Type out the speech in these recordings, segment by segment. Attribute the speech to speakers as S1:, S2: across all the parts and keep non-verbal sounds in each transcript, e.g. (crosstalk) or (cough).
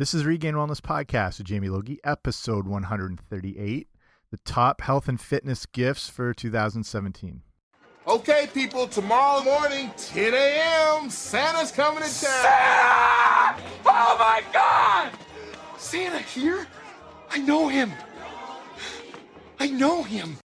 S1: This is Regained Wellness Podcast with Jamie Logie, episode 138 The Top Health and Fitness Gifts for 2017.
S2: Okay, people, tomorrow morning, 10 a.m., Santa's coming to town.
S3: Santa! Oh my God! Santa here? I know him. I know him.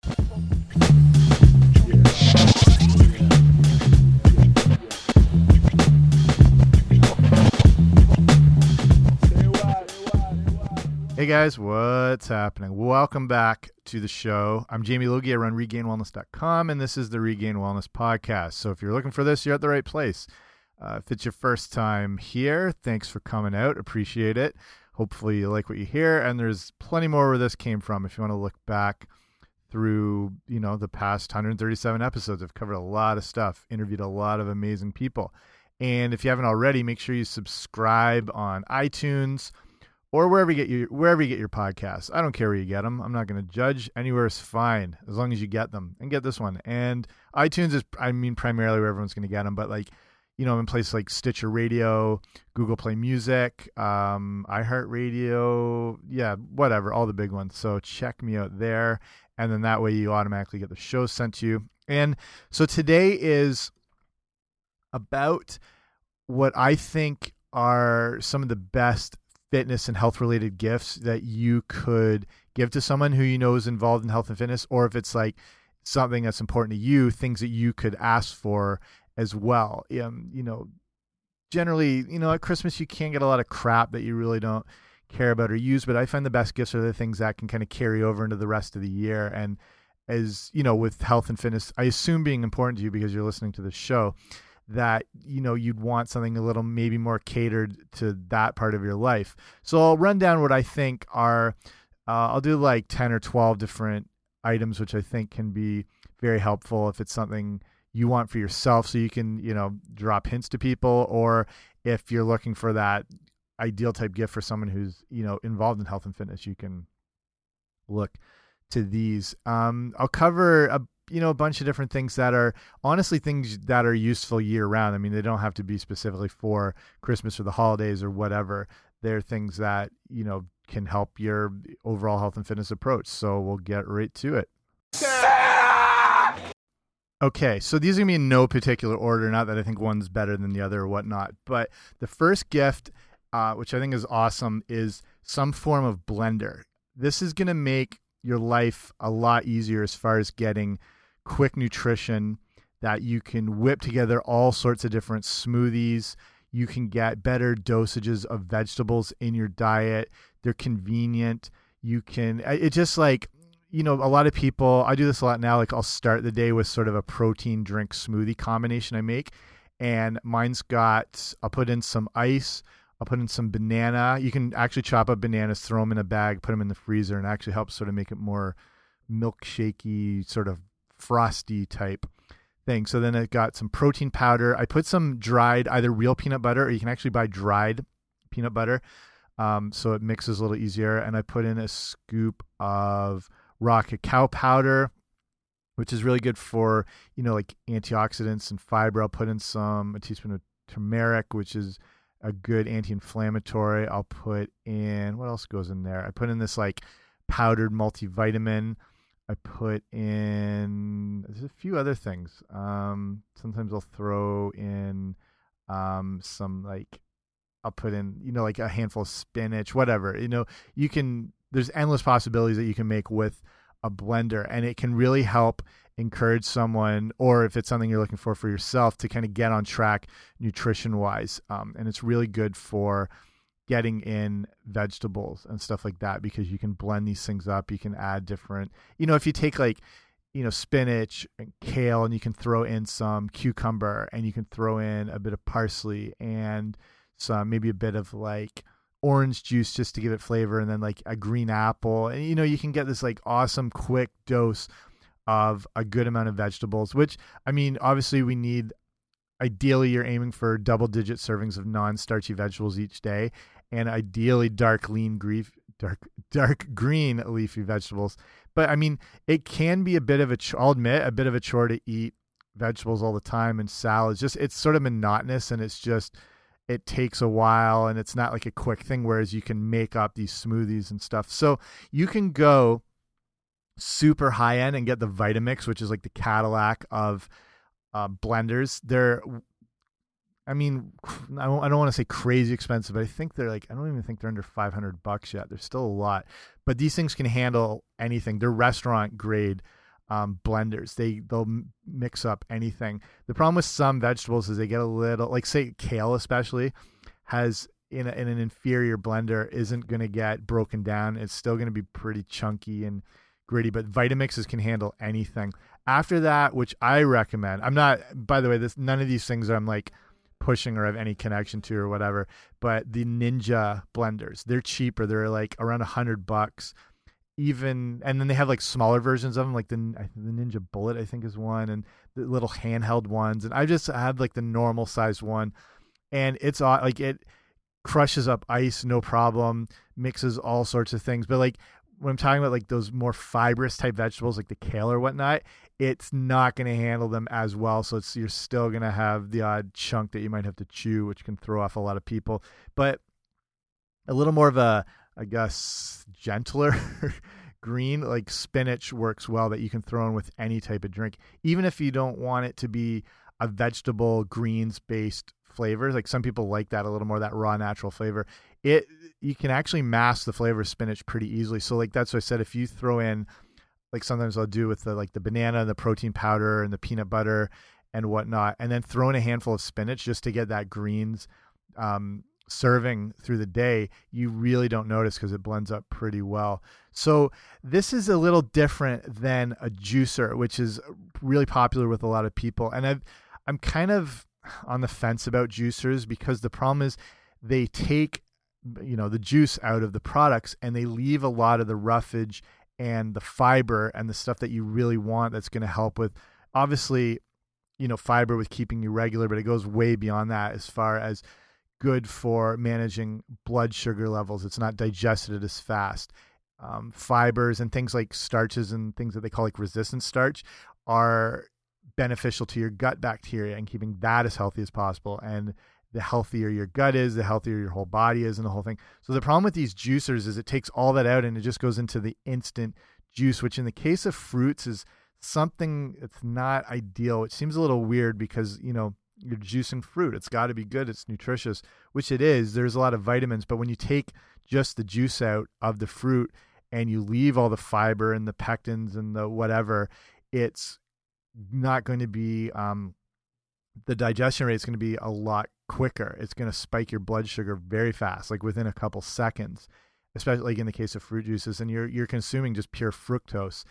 S1: Hey guys, what's happening? Welcome back to the show. I'm Jamie Logie. I run regainedwellness.com, and this is the Regained Wellness Podcast. So if you're looking for this, you're at the right place. Uh, if it's your first time here, thanks for coming out. Appreciate it. Hopefully, you like what you hear, and there's plenty more where this came from. If you want to look back through, you know, the past 137 episodes, I've covered a lot of stuff, interviewed a lot of amazing people. And if you haven't already, make sure you subscribe on iTunes or wherever you get your wherever you get your podcasts. I don't care where you get them. I'm not going to judge. Anywhere is fine as long as you get them and get this one. And iTunes is, I mean, primarily where everyone's going to get them. But like, you know, in places like Stitcher Radio, Google Play Music, um, iHeartRadio, yeah, whatever, all the big ones. So check me out there, and then that way you automatically get the show sent to you. And so today is about what I think are some of the best fitness and health related gifts that you could give to someone who you know is involved in health and fitness, or if it's like something that's important to you, things that you could ask for as well. Um, you know, generally, you know, at Christmas you can't get a lot of crap that you really don't care about or use, but I find the best gifts are the things that can kind of carry over into the rest of the year. And as you know, with health and fitness, I assume being important to you because you're listening to the show that you know you'd want something a little maybe more catered to that part of your life. So I'll run down what I think are uh, I'll do like 10 or 12 different items which I think can be very helpful if it's something you want for yourself so you can, you know, drop hints to people or if you're looking for that ideal type gift for someone who's, you know, involved in health and fitness, you can look to these. Um, I'll cover a you know a bunch of different things that are honestly things that are useful year round. I mean, they don't have to be specifically for Christmas or the holidays or whatever. They're things that you know can help your overall health and fitness approach. So we'll get right to it. Okay, so these are gonna be in no particular order. Not that I think one's better than the other or whatnot, but the first gift, uh, which I think is awesome, is some form of blender. This is gonna make your life a lot easier as far as getting quick nutrition that you can whip together all sorts of different smoothies. You can get better dosages of vegetables in your diet. They're convenient. You can, it just like, you know, a lot of people, I do this a lot now. Like, I'll start the day with sort of a protein drink smoothie combination I make. And mine's got, I'll put in some ice, I'll put in some banana. You can actually chop up bananas, throw them in a bag, put them in the freezer, and actually helps sort of make it more milkshakey, sort of frosty type thing. So then I got some protein powder. I put some dried, either real peanut butter or you can actually buy dried peanut butter. Um, so it mixes a little easier. And I put in a scoop of raw cacao powder, which is really good for, you know, like antioxidants and fiber. I'll put in some, a teaspoon of turmeric, which is a good anti-inflammatory. I'll put in, what else goes in there? I put in this like powdered multivitamin. I put in there's a few other things. Um, sometimes I'll throw in um, some like I'll put in you know like a handful of spinach, whatever. You know, you can there's endless possibilities that you can make with a blender, and it can really help encourage someone, or if it's something you're looking for for yourself, to kind of get on track nutrition wise. Um, and it's really good for getting in vegetables and stuff like that because you can blend these things up. You can add different, you know, if you take like, you know, spinach and kale and you can throw in some cucumber and you can throw in a bit of parsley and some maybe a bit of like orange juice just to give it flavor and then like a green apple. And you know, you can get this like awesome quick dose of a good amount of vegetables, which I mean, obviously we need ideally you're aiming for double digit servings of non-starchy vegetables each day and ideally dark lean grief dark dark green leafy vegetables. But i mean it can be a bit of a i'll admit a bit of a chore to eat vegetables all the time and salads. Just it's sort of monotonous and it's just it takes a while and it's not like a quick thing whereas you can make up these smoothies and stuff. So you can go super high end and get the vitamix which is like the cadillac of uh, blenders. They're I mean, (sighs) I don't, don't want to say crazy expensive, but I think they're like, I don't even think they're under 500 bucks yet. They're still a lot, but these things can handle anything. They're restaurant grade um, blenders. They they'll mix up anything. The problem with some vegetables is they get a little like say kale especially has in, a, in an inferior blender isn't going to get broken down. It's still going to be pretty chunky and gritty. But Vitamixes can handle anything. After that, which I recommend, I'm not. By the way, this none of these things I'm like pushing or have any connection to or whatever. But the Ninja blenders, they're cheaper. They're like around a hundred bucks even and then they have like smaller versions of them like the the ninja bullet i think is one and the little handheld ones and i just had like the normal size one and it's like it crushes up ice no problem mixes all sorts of things but like when i'm talking about like those more fibrous type vegetables like the kale or whatnot it's not going to handle them as well so it's you're still going to have the odd chunk that you might have to chew which can throw off a lot of people but a little more of a I guess, gentler (laughs) green. Like spinach works well that you can throw in with any type of drink, even if you don't want it to be a vegetable greens based flavor. Like some people like that a little more, that raw natural flavor. It you can actually mask the flavor of spinach pretty easily. So like that's what I said. If you throw in like sometimes I'll do with the like the banana and the protein powder and the peanut butter and whatnot, and then throw in a handful of spinach just to get that greens um, serving through the day, you really don't notice because it blends up pretty well. So this is a little different than a juicer, which is really popular with a lot of people. And I've, I'm kind of on the fence about juicers because the problem is they take you know the juice out of the products and they leave a lot of the roughage and the fiber and the stuff that you really want that's going to help with obviously you know fiber with keeping you regular but it goes way beyond that as far as good for managing blood sugar levels. It's not digested as fast. Um, fibers and things like starches and things that they call like resistant starch are beneficial to your gut bacteria and keeping that as healthy as possible. And the healthier your gut is, the healthier your whole body is, and the whole thing. So the problem with these juicers is it takes all that out and it just goes into the instant juice, which in the case of fruits is something that's not ideal. It seems a little weird because you know you're juicing fruit. It's got to be good. It's nutritious, which it is. There's a lot of vitamins, but when you take just the juice out of the fruit and you leave all the fiber and the pectins and the whatever, it's not going to be um, the digestion rate is going to be a lot quicker. It's going to spike your blood sugar very fast, like within a couple seconds, especially like in the case of fruit juices. And you're you're consuming just pure fructose,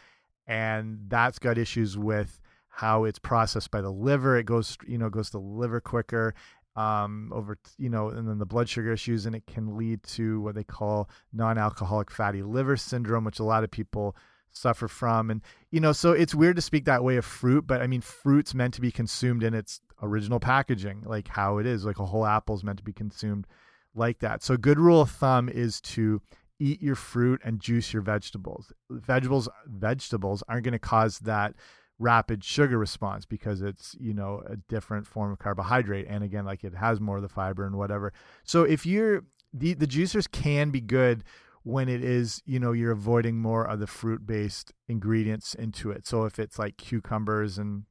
S1: and that's got issues with how it's processed by the liver. It goes, you know, goes to the liver quicker um, over, you know, and then the blood sugar issues, and it can lead to what they call non-alcoholic fatty liver syndrome, which a lot of people suffer from. And you know, so it's weird to speak that way of fruit, but I mean, fruit's meant to be consumed in its original packaging, like how it is. Like a whole apple is meant to be consumed like that. So, a good rule of thumb is to eat your fruit and juice your vegetables. Vegetables, vegetables aren't going to cause that rapid sugar response because it's you know a different form of carbohydrate and again like it has more of the fiber and whatever so if you're the the juicers can be good when it is you know you're avoiding more of the fruit based ingredients into it. So if it's like cucumbers and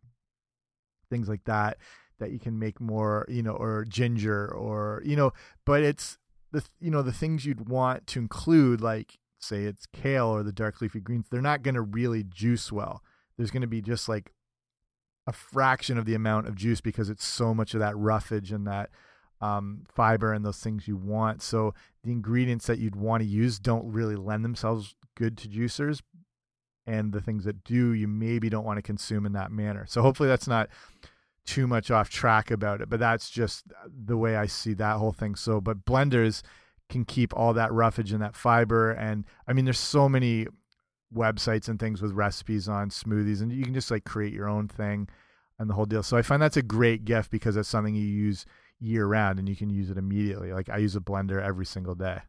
S1: things like that that you can make more you know or ginger or you know but it's the you know the things you'd want to include like say it's kale or the dark leafy greens they're not going to really juice well. There's going to be just like a fraction of the amount of juice because it's so much of that roughage and that um, fiber and those things you want. So the ingredients that you'd want to use don't really lend themselves good to juicers. And the things that do, you maybe don't want to consume in that manner. So hopefully that's not too much off track about it, but that's just the way I see that whole thing. So, but blenders can keep all that roughage and that fiber. And I mean, there's so many websites and things with recipes on smoothies, and you can just like create your own thing and the whole deal. So I find that's a great gift because it's something you use year round and you can use it immediately. Like I use a blender every single day.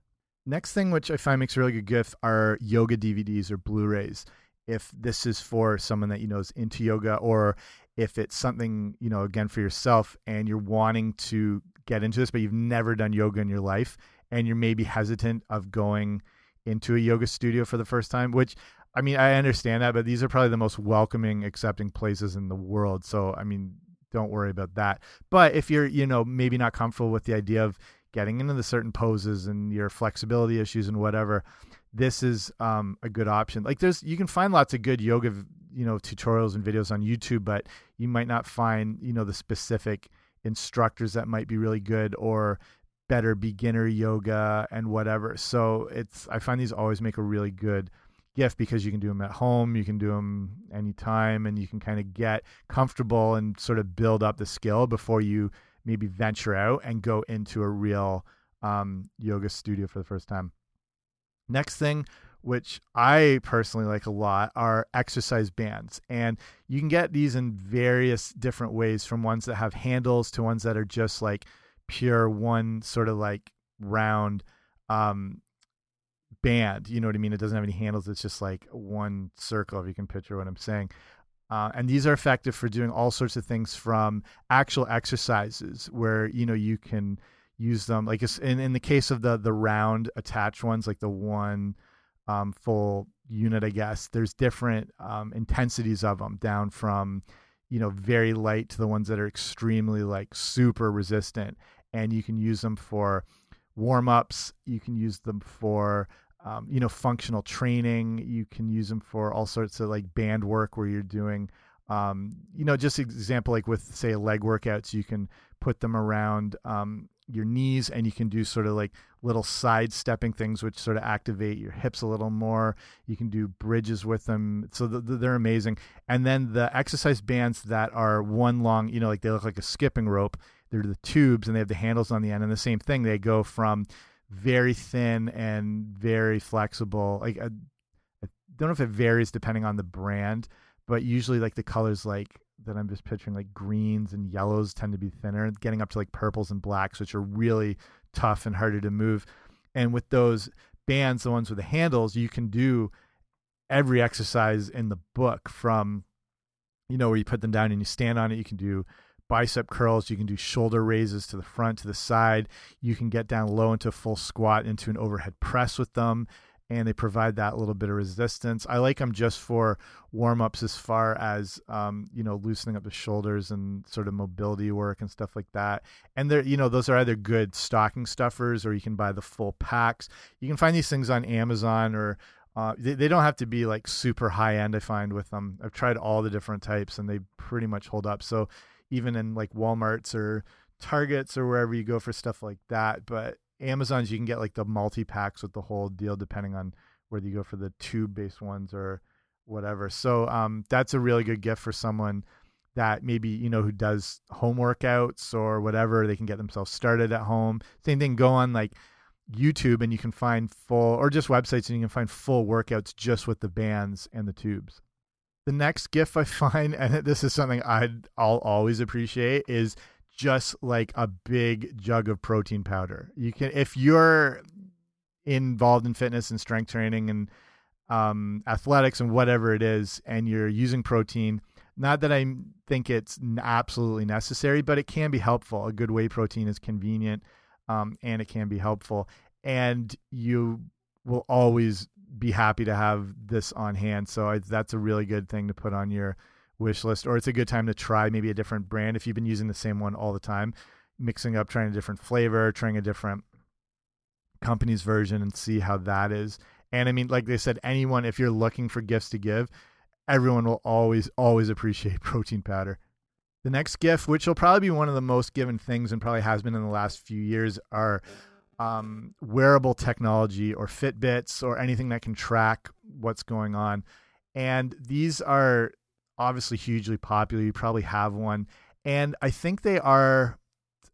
S1: Next thing, which I find makes a really good gift, are yoga DVDs or Blu-rays. If this is for someone that you know is into yoga, or if it's something you know again for yourself, and you're wanting to get into this, but you've never done yoga in your life and you're maybe hesitant of going into a yoga studio for the first time, which I mean, I understand that, but these are probably the most welcoming, accepting places in the world. So, I mean, don't worry about that. But if you're, you know, maybe not comfortable with the idea of getting into the certain poses and your flexibility issues and whatever, this is um, a good option. Like, there's, you can find lots of good yoga, you know, tutorials and videos on YouTube, but you might not find, you know, the specific instructors that might be really good or better beginner yoga and whatever. So it's I find these always make a really good gift because you can do them at home, you can do them anytime, and you can kind of get comfortable and sort of build up the skill before you maybe venture out and go into a real um, yoga studio for the first time. Next thing, which I personally like a lot, are exercise bands. And you can get these in various different ways from ones that have handles to ones that are just like pure one sort of like round um, band. You know what I mean? It doesn't have any handles. It's just like one circle, if you can picture what I'm saying. Uh, and these are effective for doing all sorts of things from actual exercises where, you know, you can use them like in, in the case of the, the round attached ones, like the one um, full unit, I guess there's different um, intensities of them down from, you know, very light to the ones that are extremely like super resistant. And you can use them for warm ups. You can use them for um, you know, functional training. You can use them for all sorts of like band work where you're doing, um, you know, just example like with say leg workouts, you can put them around um, your knees and you can do sort of like little side stepping things which sort of activate your hips a little more. You can do bridges with them, so they're amazing. And then the exercise bands that are one long, you know, like they look like a skipping rope. They're the tubes and they have the handles on the end, and the same thing. They go from very thin and very flexible. Like I, I don't know if it varies depending on the brand, but usually like the colors like that I'm just picturing like greens and yellows tend to be thinner, getting up to like purples and blacks, which are really tough and harder to move. And with those bands, the ones with the handles, you can do every exercise in the book from you know where you put them down and you stand on it. You can do bicep curls. You can do shoulder raises to the front, to the side. You can get down low into a full squat, into an overhead press with them. And they provide that little bit of resistance. I like them just for warm ups as far as, um, you know, loosening up the shoulders and sort of mobility work and stuff like that. And they're, you know, those are either good stocking stuffers or you can buy the full packs. You can find these things on Amazon or uh, they, they, don't have to be like super high end. I find with them, I've tried all the different types and they pretty much hold up. So even in like Walmart's or Targets or wherever you go for stuff like that. But Amazon's you can get like the multi packs with the whole deal depending on whether you go for the tube based ones or whatever. So um, that's a really good gift for someone that maybe you know who does home workouts or whatever. They can get themselves started at home. Same thing. Go on like YouTube and you can find full or just websites and you can find full workouts just with the bands and the tubes. The next gift I (laughs) find, and this is something I'd, I'll always appreciate, is just like a big jug of protein powder. You can, if you're involved in fitness and strength training and um, athletics and whatever it is, and you're using protein, not that I think it's absolutely necessary, but it can be helpful. A good whey protein is convenient um, and it can be helpful. And you will always be happy to have this on hand. So I, that's a really good thing to put on your wish list, or it's a good time to try maybe a different brand if you've been using the same one all the time, mixing up, trying a different flavor, trying a different company's version, and see how that is. And I mean, like they said, anyone if you're looking for gifts to give, everyone will always always appreciate (laughs) protein powder. The next gift, which will probably be one of the most given things and probably has been in the last few years, are um, wearable technology or Fitbits or anything that can track what's going on. And these are obviously hugely popular. You probably have one. And I think they are,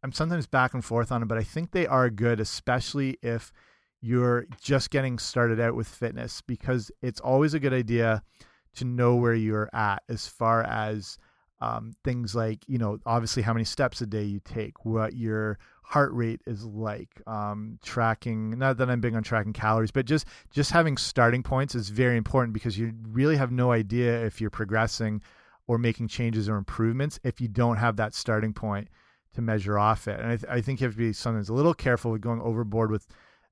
S1: I'm sometimes back and forth on it, but I think they are good, especially if you're just getting started out with fitness, because it's always a good idea to know where you're at as far as um, things like, you know, obviously how many steps a day you take, what your heart rate is like um, tracking not that i'm big on tracking calories but just just having starting points is very important because you really have no idea if you're progressing or making changes or improvements if you don't have that starting point to measure off it. And I, th I think you have to be sometimes a little careful with going overboard with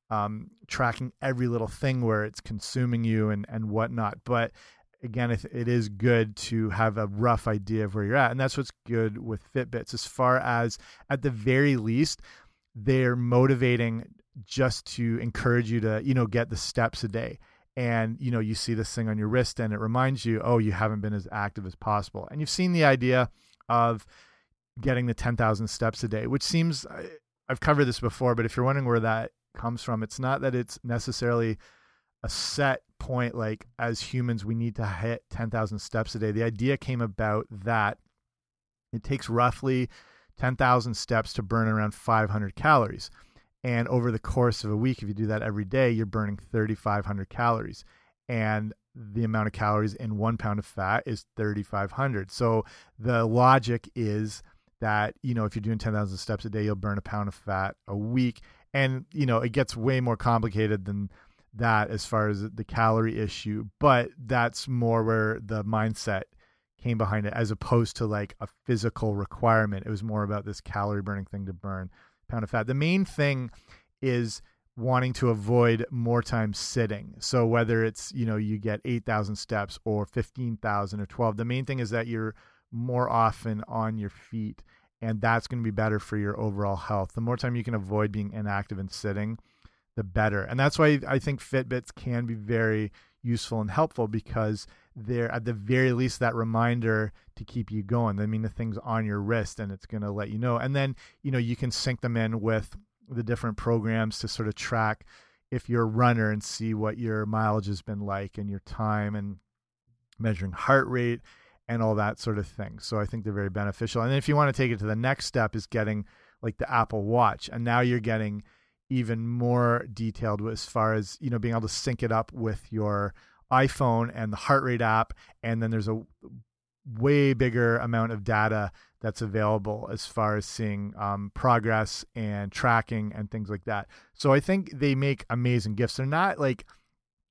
S1: um, tracking every little thing where it's consuming you and and whatnot. But again, it, is good to have a rough idea of where you're at, and that's what's good with Fitbits. As far as at the very least, they're motivating just to encourage you to you know get the steps a day and you know you see this thing on your wrist and it reminds you oh you haven't been as active as possible and you've seen the idea of getting the 10,000 steps a day which seems I've covered this before but if you're wondering where that comes from it's not that it's necessarily a set point like as humans we need to hit 10,000 steps a day the idea came about that it takes roughly 10,000 steps to burn around 500 calories and over the course of a week, if you do that every day, you're burning 3,500 calories. And the amount of calories in one pound of fat is 3,500. So the logic is that, you know, if you're doing 10,000 steps a day, you'll burn a pound of fat a week. And, you know, it gets way more complicated than that as far as the calorie issue. But that's more where the mindset came behind it as opposed to like a physical requirement. It was more about this calorie burning thing to burn pound of fat. The main thing is wanting to avoid more time sitting. So whether it's, you know, you get 8,000 steps or 15,000 or 12, the main thing is that you're more often on your feet and that's going to be better for your overall health. The more time you can avoid being inactive and sitting, the better. And that's why I think Fitbits can be very useful and helpful because they're at the very least that reminder to keep you going. I mean, the thing's on your wrist and it's going to let you know. And then, you know, you can sync them in with the different programs to sort of track if you're a runner and see what your mileage has been like and your time and measuring heart rate and all that sort of thing. So I think they're very beneficial. And then if you want to take it to the next step is getting like the Apple Watch. And now you're getting even more detailed as far as, you know, being able to sync it up with your iPhone and the heart rate app, and then there's a way bigger amount of data that's available as far as seeing um, progress and tracking and things like that. So I think they make amazing gifts. They're not like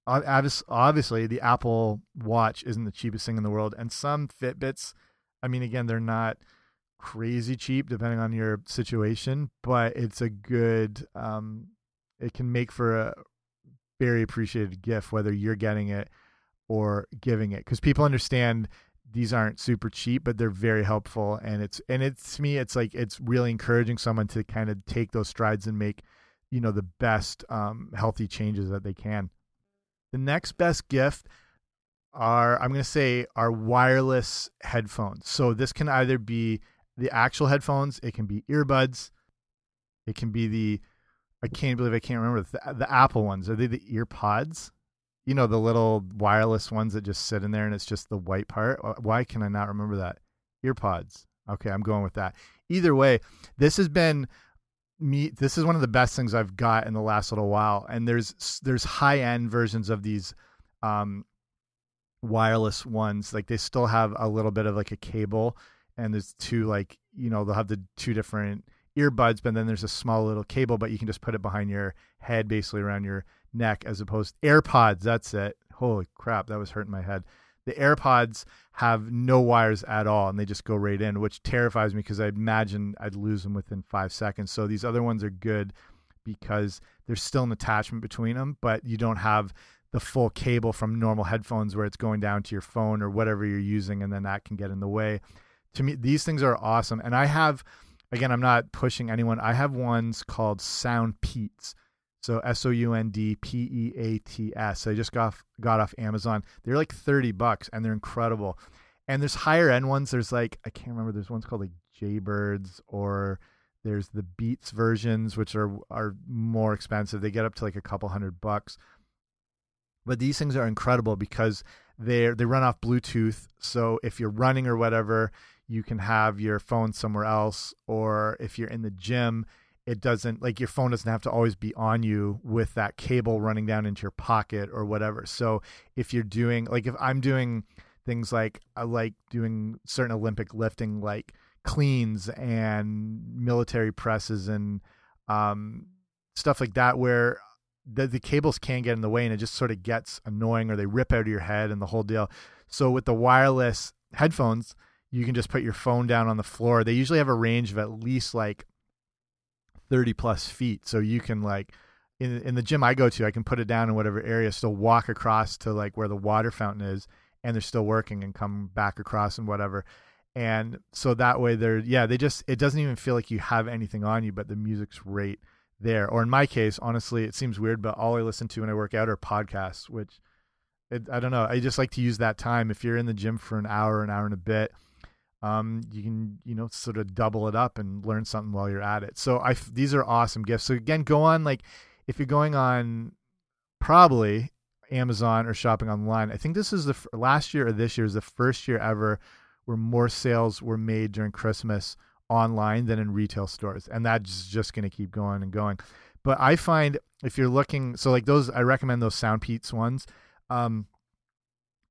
S1: obviously the Apple Watch isn't the cheapest thing in the world, and some Fitbits. I mean, again, they're not crazy cheap depending on your situation, but it's a good. Um, it can make for a very appreciated gift, whether you're getting it or giving it, because people understand these aren't super cheap, but they're very helpful. And it's and it's to me, it's like it's really encouraging someone to kind of take those strides and make, you know, the best um, healthy changes that they can. The next best gift are I'm going to say are wireless headphones. So this can either be the actual headphones, it can be earbuds, it can be the I can't believe I can't remember the, the Apple ones. Are they the ear pods? You know, the little wireless ones that just sit in there and it's just the white part. Why can I not remember that? Ear pods. Okay, I'm going with that. Either way, this has been me this is one of the best things I've got in the last little while. And there's there's high end versions of these um wireless ones. Like they still have a little bit of like a cable and there's two like, you know, they'll have the two different earbuds, but then there's a small little cable, but you can just put it behind your head, basically around your neck, as opposed to AirPods. That's it. Holy crap, that was hurting my head. The AirPods have no wires at all, and they just go right in, which terrifies me because I imagine I'd lose them within five seconds. So these other ones are good because there's still an attachment between them, but you don't have the full cable from normal headphones where it's going down to your phone or whatever you're using, and then that can get in the way. To me, these things are awesome, and I have again, I'm not pushing anyone. I have ones called Sound Peats. So S O U N D P E A T S. I just got off, got off Amazon. They're like 30 bucks and they're incredible. And there's higher end ones. There's like I can't remember. There's ones called like Jaybirds or there's the Beats versions which are are more expensive. They get up to like a couple hundred bucks. But these things are incredible because they they run off Bluetooth. So if you're running or whatever, you can have your phone somewhere else or if you're in the gym it doesn't like your phone doesn't have to always be on you with that cable running down into your pocket or whatever. So if you're doing like if i'm doing things like i like doing certain olympic lifting like cleans and military presses and um, stuff like that where the, the cables can get in the way and it just sort of gets annoying or they rip out of your head and the whole deal. So with the wireless headphones you can just put your phone down on the floor. They usually have a range of at least like 30 plus feet. So you can like in in the gym I go to, I can put it down in whatever area, still walk across to like where the water fountain is, and they're still working and come back across and whatever. And so that way they're yeah, they just it doesn't even feel like you have anything on you, but the music's right there. Or in my case, honestly, it seems weird, but all I listen to when I work out are podcasts, which it, I don't know. I just like to use that time. If you're in the gym for an hour, an hour and a bit, um, you can you know sort of double it up and learn something while you're at it. So I these are awesome gifts. So again, go on like if you're going on probably Amazon or shopping online. I think this is the last year or this year is the first year ever where more sales were made during Christmas online than in retail stores, and that's just going to keep going and going. But I find if you're looking, so like those, I recommend those Sound Soundpeats ones. Um,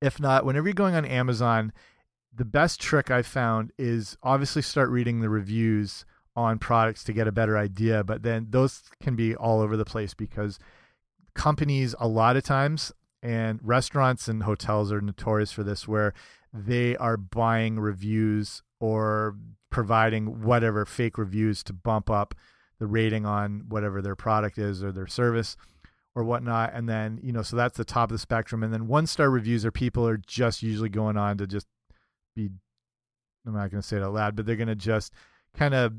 S1: if not, whenever you're going on Amazon the best trick I found is obviously start reading the reviews on products to get a better idea, but then those can be all over the place because companies a lot of times and restaurants and hotels are notorious for this where they are buying reviews or providing whatever fake reviews to bump up the rating on whatever their product is or their service or whatnot and then you know so that's the top of the spectrum and then one star reviews are people are just usually going on to just be I'm not going to say it out loud, but they're going to just kind of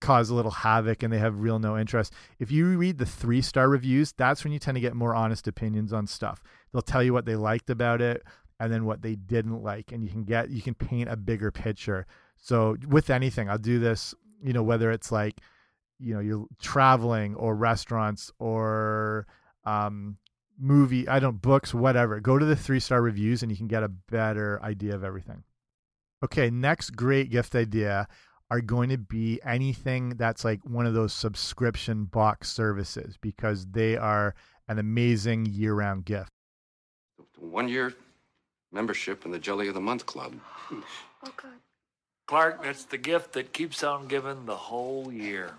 S1: cause a little havoc and they have real no interest. If you read the three star reviews, that's when you tend to get more honest opinions on stuff. They'll tell you what they liked about it and then what they didn't like and you can get you can paint a bigger picture. So with anything, I'll do this, you know, whether it's like you know, you're traveling or restaurants or um movie, I don't books, whatever. Go to the three star reviews and you can get a better idea of everything. Okay, next great gift idea are going to be anything that's like one of those subscription box services because they are an amazing year round gift.
S4: One year membership in the Jelly of the Month Club.
S5: Oh, God.
S6: Clark, that's the gift that keeps on giving the whole year.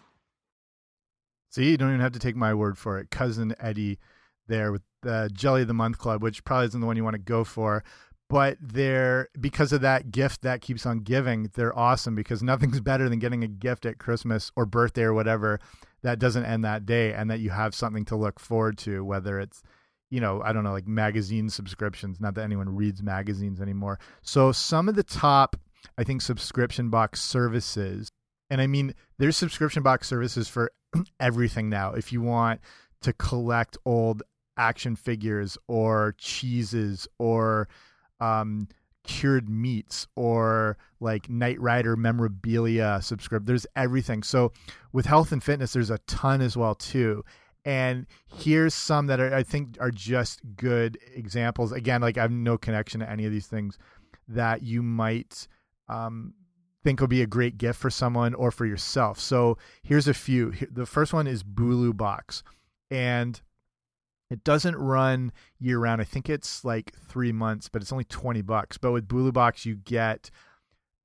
S1: See, you don't even have to take my word for it. Cousin Eddie there with the Jelly of the Month Club, which probably isn't the one you want to go for. But they're because of that gift that keeps on giving, they're awesome because nothing's (laughs) better than getting a gift at Christmas or birthday or whatever that doesn't end that day and that you have something to look forward to, whether it's you know, I don't know, like magazine subscriptions. Not that anyone reads magazines anymore. So some of the top, I think, subscription box services, and I mean, there's subscription box services for (clears throat) everything now. If you want to collect old action figures or cheeses or um, cured meats or like Knight Rider memorabilia subscribe. There's everything. So with health and fitness, there's a ton as well too. And here's some that are, I think are just good examples. Again, like I have no connection to any of these things that you might um, think will be a great gift for someone or for yourself. So here's a few. The first one is Bulu Box, and it doesn't run year round. I think it's like three months, but it's only 20 bucks. But with Bulu Box, you get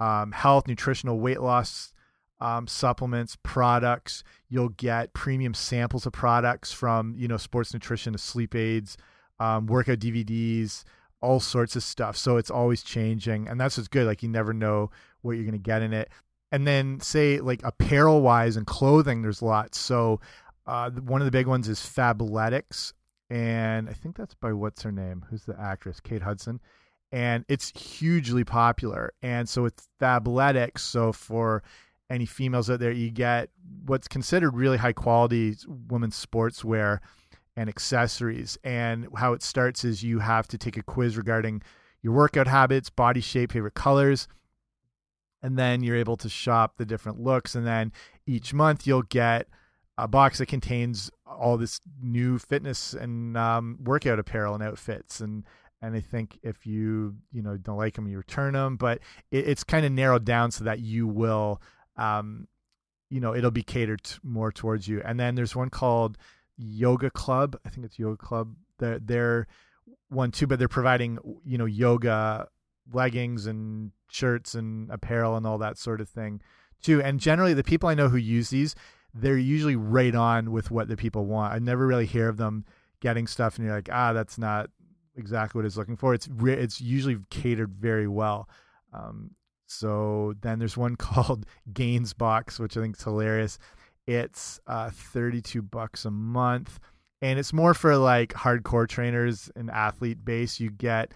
S1: um, health, nutritional, weight loss um, supplements, products. You'll get premium samples of products from, you know, sports nutrition to sleep aids, um, workout DVDs, all sorts of stuff. So it's always changing. And that's what's good. Like you never know what you're going to get in it. And then, say, like apparel wise and clothing, there's lots. So, uh, one of the big ones is Fabletics and I think that's by what's her name? Who's the actress? Kate Hudson. And it's hugely popular. And so it's Fabletics. So for any females out there, you get what's considered really high quality women's sportswear and accessories. And how it starts is you have to take a quiz regarding your workout habits, body shape, favorite colors. And then you're able to shop the different looks. And then each month you'll get a box that contains all this new fitness and um, workout apparel and outfits and and I think if you you know don't like them you return them but it, it's kind of narrowed down so that you will um, you know it'll be catered more towards you. And then there's one called Yoga Club. I think it's Yoga Club. They're, they're one too but they're providing you know yoga leggings and shirts and apparel and all that sort of thing too. And generally the people I know who use these they're usually right on with what the people want. I never really hear of them getting stuff and you're like, ah, that's not exactly what it's looking for. It's it's usually catered very well. Um, So then there's one (laughs) called Gainz Box, which I think is hilarious. It's uh, 32 bucks a month, and it's more for like hardcore trainers and athlete base. You get,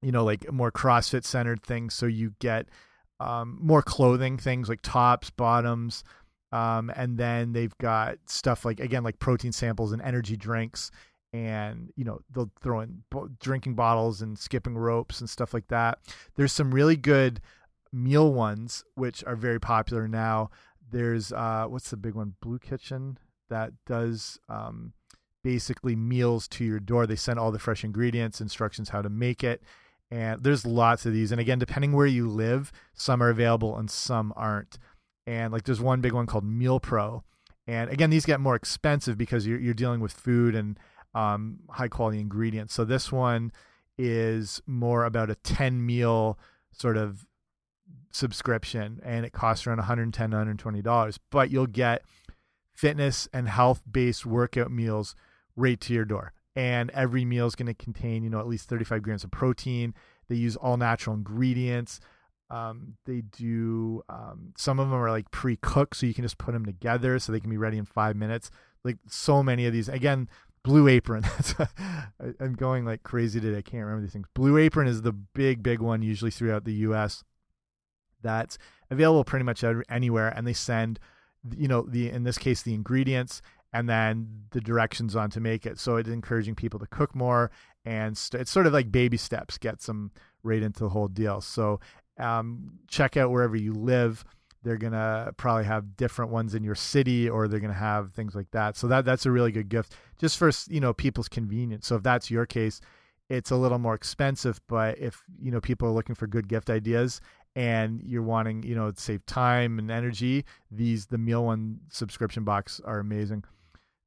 S1: you know, like more CrossFit centered things. So you get um, more clothing things like tops, bottoms, um, and then they've got stuff like again like protein samples and energy drinks and you know they'll throw in drinking bottles and skipping ropes and stuff like that. There's some really good meal ones which are very popular now. There's uh what's the big one? Blue kitchen that does um basically meals to your door. They send all the fresh ingredients instructions how to make it and there's lots of these. And again depending where you live some are available and some aren't and like there's one big one called meal pro. And again these get more expensive because you're, you're dealing with food and um, high quality ingredients. So this one is more about a 10 meal sort of subscription and it costs around 110 to $120 but you'll get fitness and health based workout meals right to your door. And every meal is going to contain you know at least 35 grams of protein. They use all natural ingredients um, they do um, some of them are like pre-cooked so you can just put them together so they can be ready in five minutes like so many of these again Blue Apron. (laughs) I'm going like crazy today. I can't remember these things. Blue Apron is the big, big one usually throughout the U.S. That's available pretty much anywhere, and they send, you know, the in this case the ingredients and then the directions on to make it. So it's encouraging people to cook more, and it's sort of like baby steps, gets them right into the whole deal. So um, check out wherever you live. They're gonna probably have different ones in your city or they're gonna have things like that. So that that's a really good gift just for you know people's convenience. So if that's your case it's a little more expensive but if you know people are looking for good gift ideas and you're wanting you know to save time and energy these the meal one subscription box are amazing.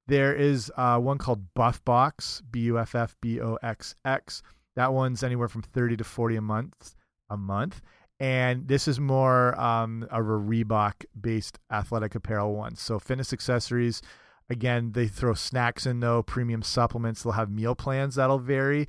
S1: There is uh, one called buff box b-u-f-f-b-o-x-x that one's anywhere from 30 to 40 a month a month and this is more um, of a Reebok based athletic apparel one. So fitness accessories, again, they throw snacks in though, premium supplements. They'll have meal plans that'll vary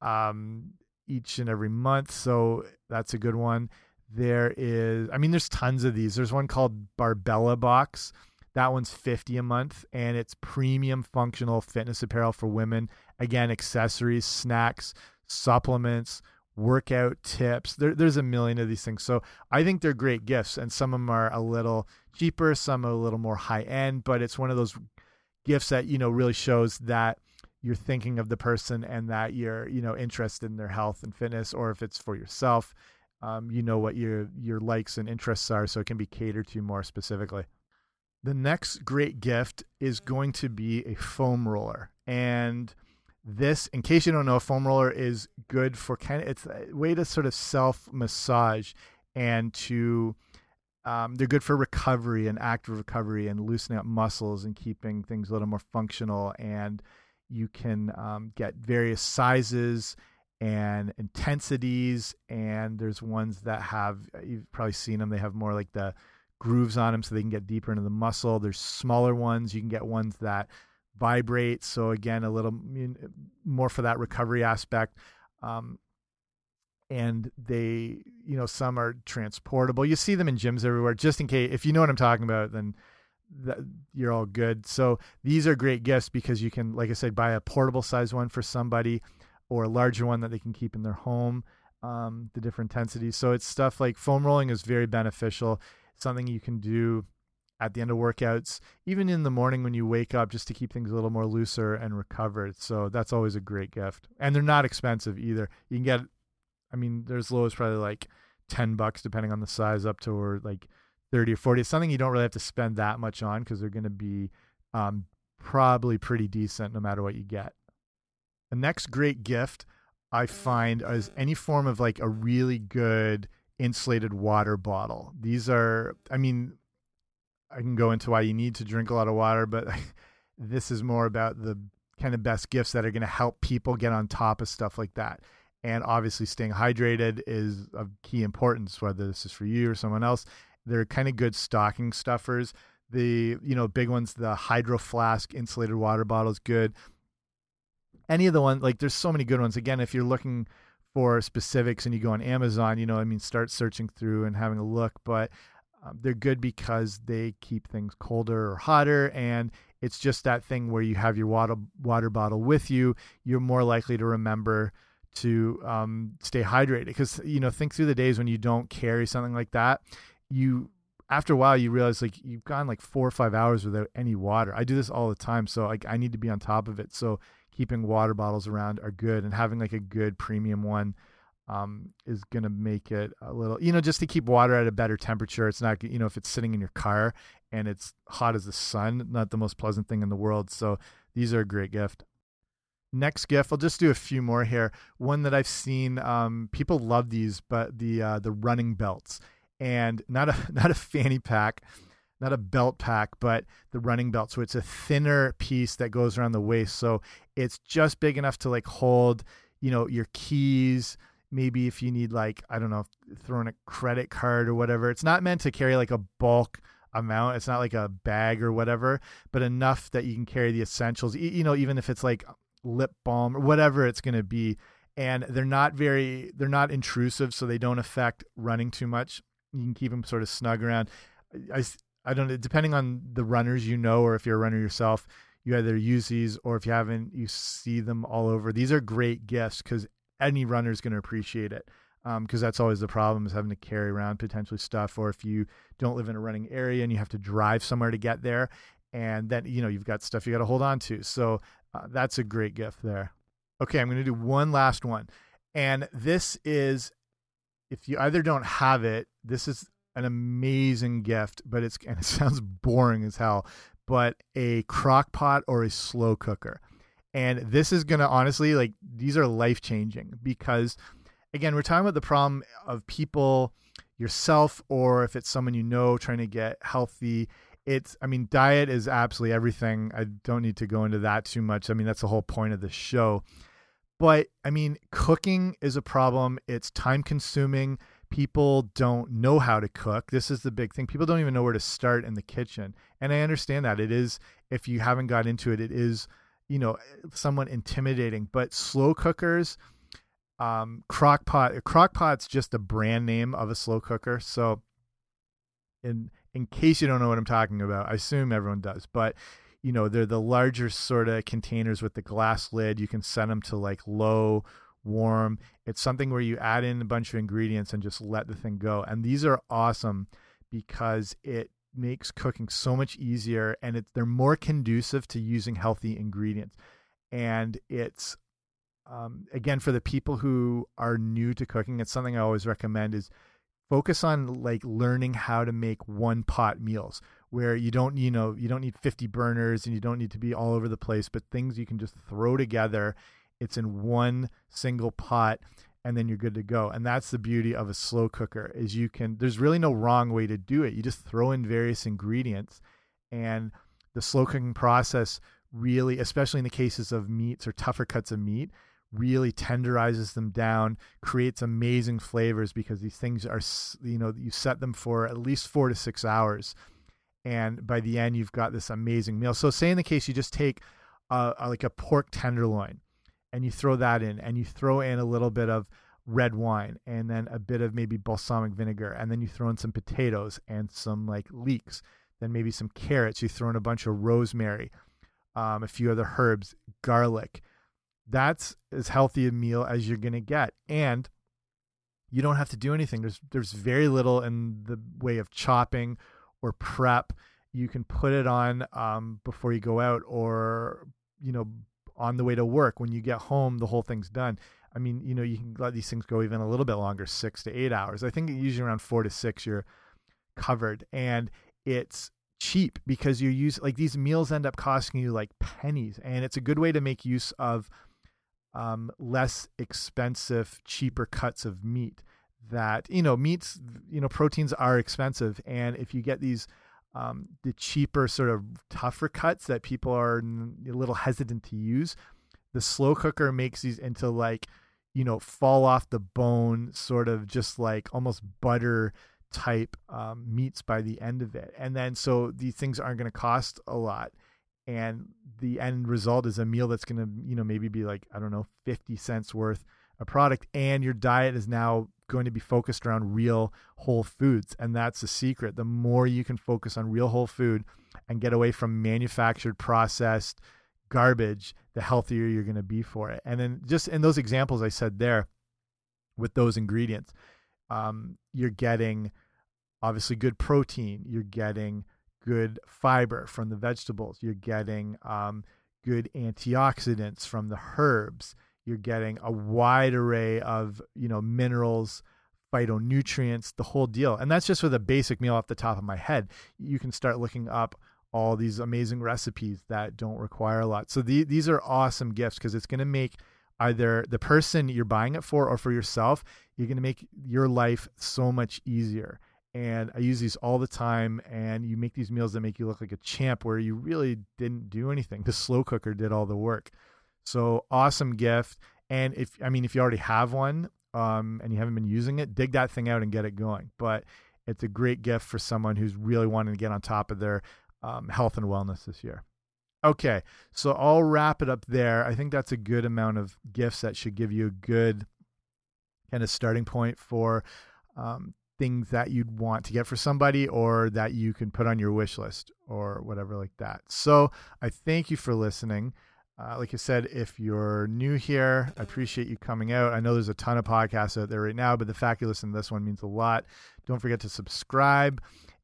S1: um, each and every month. So that's a good one. There is, I mean, there's tons of these. There's one called Barbella Box. That one's 50 a month and it's premium functional fitness apparel for women. Again, accessories, snacks, supplements, workout tips. There, there's a million of these things. So I think they're great gifts, and some of them are a little cheaper, some a little more high end, but it's one of those gifts that you know really shows that you're thinking of the person and that you're you know interested in their health and fitness, or if it's for yourself, um, you know what your your likes and interests are, so it can be catered to more specifically. The next great gift is going to be a foam roller, and this, in case you don't know, a foam roller is good for kind of it's a way to sort of self massage and to um, they're good for recovery and active recovery and loosening up muscles and keeping things a little more functional. And you can um, get various sizes and intensities. And there's ones that have you've probably seen them. They have more like the grooves on them so they can get deeper into the muscle. There's smaller ones. You can get ones that vibrate. So again, a little more for that recovery aspect. Um, and they, you know, some are transportable. You see them in gyms everywhere. Just in case, if you know what I'm talking about, then that, you're all good. So these are great gifts because you can, like I said, buy a portable size one for somebody, or a larger one that they can keep in their home. Um, the different intensities. So it's stuff like foam rolling is very beneficial. something you can do at the end of workouts, even in the morning when you wake up, just to keep things a little more looser and recovered. So that's always a great gift. And they're not expensive either. You can get, I mean, there's low as probably like 10 bucks, depending on the size, up to or like 30 or 40. It's something you don't really have to spend that much on because they're going to be um, probably pretty decent no matter what you get. The next great gift I find is any form of like a really good insulated water bottle. These are, I mean, I can go into why you need to drink a lot of water, but (laughs) this is more about the kind of best gifts that are going to help people get on top of stuff like that. And obviously, staying hydrated is of key importance, whether this is for you or someone else. They're kind of good stocking stuffers. The you know big ones, the Hydro Flask insulated water bottle is good. Any of the ones like there's so many good ones. Again, if you're looking for specifics and you go on Amazon, you know, I mean, start searching through and having a look. But um, they're good because they keep things colder or hotter, and it's just that thing where you have your water water bottle with you. You're more likely to remember to um, stay hydrated because you know think through the days when you don't carry something like that. You after a while you realize like you've gone like four or five hours without any water. I do this all the time, so like I need to be on top of it. So keeping water bottles around are good, and having like a good premium one um, is going to make it a little, you know, just to keep water at a better temperature. It's not, you know, if it's sitting in your car and it's hot as the sun, not the most pleasant thing in the world. So these are a great gift. Next gift, I'll just do a few more here. One that I've seen, um, people love these, but the uh, the running belts, and not a (laughs) not a fanny pack, not a belt pack, but the running belt. So it's a thinner piece that goes around the waist, so it's just big enough to like hold, you know, your keys, maybe if you need like I don't know, throwing a credit card or whatever. It's not meant to carry like a bulk amount. It's not like a bag or whatever, but enough that you can carry the essentials. You know, even if it's like lip balm or whatever it's going to be. And they're not very, they're not intrusive, so they don't affect running too much. You can keep them sort of snug around. I, I don't know, depending on the runners you know, or if you're a runner yourself, you either use these or if you haven't, you see them all over. These are great gifts because any runner is going to appreciate it because um, that's always the problem is having to carry around potentially stuff or if you don't live in a running area and you have to drive somewhere to get there and then you know you've got stuff you got to hold on to. So uh, that's a great gift there. Okay i'm going to do one last one and this is if you either don't have it this is an amazing gift but it's and it (laughs) sounds boring as hell but a crock pot or a slow cooker and this is going to honestly, like, these are life changing because, again, we're talking about the problem of people, yourself, or if it's someone you know trying to get healthy. It's, I mean, diet is absolutely everything. I don't need to go into that too much. I mean, that's the whole point of the show. But, I mean, cooking is a problem. It's time consuming. People don't know how to cook. This is the big thing. People don't even know where to start in the kitchen. And I understand that. It is, if you haven't got into it, it is you know somewhat intimidating but slow cookers um crock pot crock pot's just a brand name of a slow cooker. So in in case you don't know what i'm talking about i assume everyone does but you know they're the larger sort of containers with the glass lid. You can set them to like low warm. It's something where you add in a bunch of ingredients and just let the thing go. And these are awesome because it makes cooking so much easier and it's they're more conducive to using healthy ingredients. And it's um, again for the people who are new to cooking it's something i always recommend is focus on like learning how to make one pot meals where you don't you know you don't need 50 burners and you don't need to be all over the place but things you can just throw together. It's in one single pot and then you're good to go. And that's the beauty of a slow cooker is you can there's really no wrong way to do it. You just throw in various ingredients and the slow cooking process really especially in the cases of meats or tougher cuts of meat really tenderizes them down, creates amazing flavors because these things are you know you set them for at least 4 to 6 hours and by the end you've got this amazing meal. So say in the case you just take like a pork tenderloin and you throw that in and you throw in a little bit of red wine and then a bit of maybe balsamic vinegar and then you throw in some potatoes and some like leeks then maybe some carrots you throw in a bunch of rosemary um, a few other herbs garlic. That's as healthy a meal as you're going to get and you don't have to do anything. There's there's very little in the way of chopping or prep. You can put it on um, before you go out or you know on the way to work. When you get home, the whole thing's done. I mean, you know, you can let these things go even a little bit longer, six to eight hours. I think usually around four to six, you're covered. And it's cheap because you use like these meals end up costing you like pennies. And it's a good way to make use of um, less expensive, cheaper cuts of meat that, you know, meats, you know, proteins are expensive. And if you get these um, the cheaper sort of tougher cuts that people are a little hesitant to use. The slow cooker makes these into like, you know, fall off the bone, sort of just like almost butter type um, meats by the end of it. And then so these things aren't going to cost a lot. And the end result is a meal that's going to, you know, maybe be like, I don't know, 50 cents worth a product, and your diet is now going to be focused around real whole foods. And that's the secret. The more you can focus on real whole food and get away from manufactured, processed garbage, the healthier you're going to be for it. And then just in those examples I said there with those ingredients, um, you're getting obviously good protein, you're getting good fiber from the vegetables, you're getting um, good antioxidants from the herbs, you're getting a wide array of you know minerals phytonutrients the whole deal and that's just with a basic meal off the top of my head you can start looking up all these amazing recipes that don't require a lot so the, these are awesome gifts because it's going to make either the person you're buying it for or for yourself you're going to make your life so much easier and I use these all the time. And you make these meals that make you look like a champ, where you really didn't do anything. The slow cooker did all the work. So awesome gift. And if I mean, if you already have one um, and you haven't been using it, dig that thing out and get it going. But it's a great gift for someone who's really wanting to get on top of their um, health and wellness this year. Okay, so I'll wrap it up there. I think that's a good amount of gifts that should give you a good kind of starting point for um, things that you'd want to get for somebody or that you can put on your wish list or whatever like that. So I thank you for listening. Uh, like I said, if you're new here, I appreciate you coming out. I know there's a ton of podcasts out there right now, but the fact you listen to this one means a lot. Don't forget to subscribe.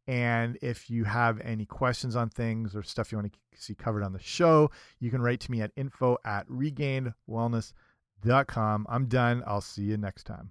S1: And if you have any questions on things or stuff you want to see covered on the show, you can write to me at info at regainedwellness.com. I'm done. I'll see you next time.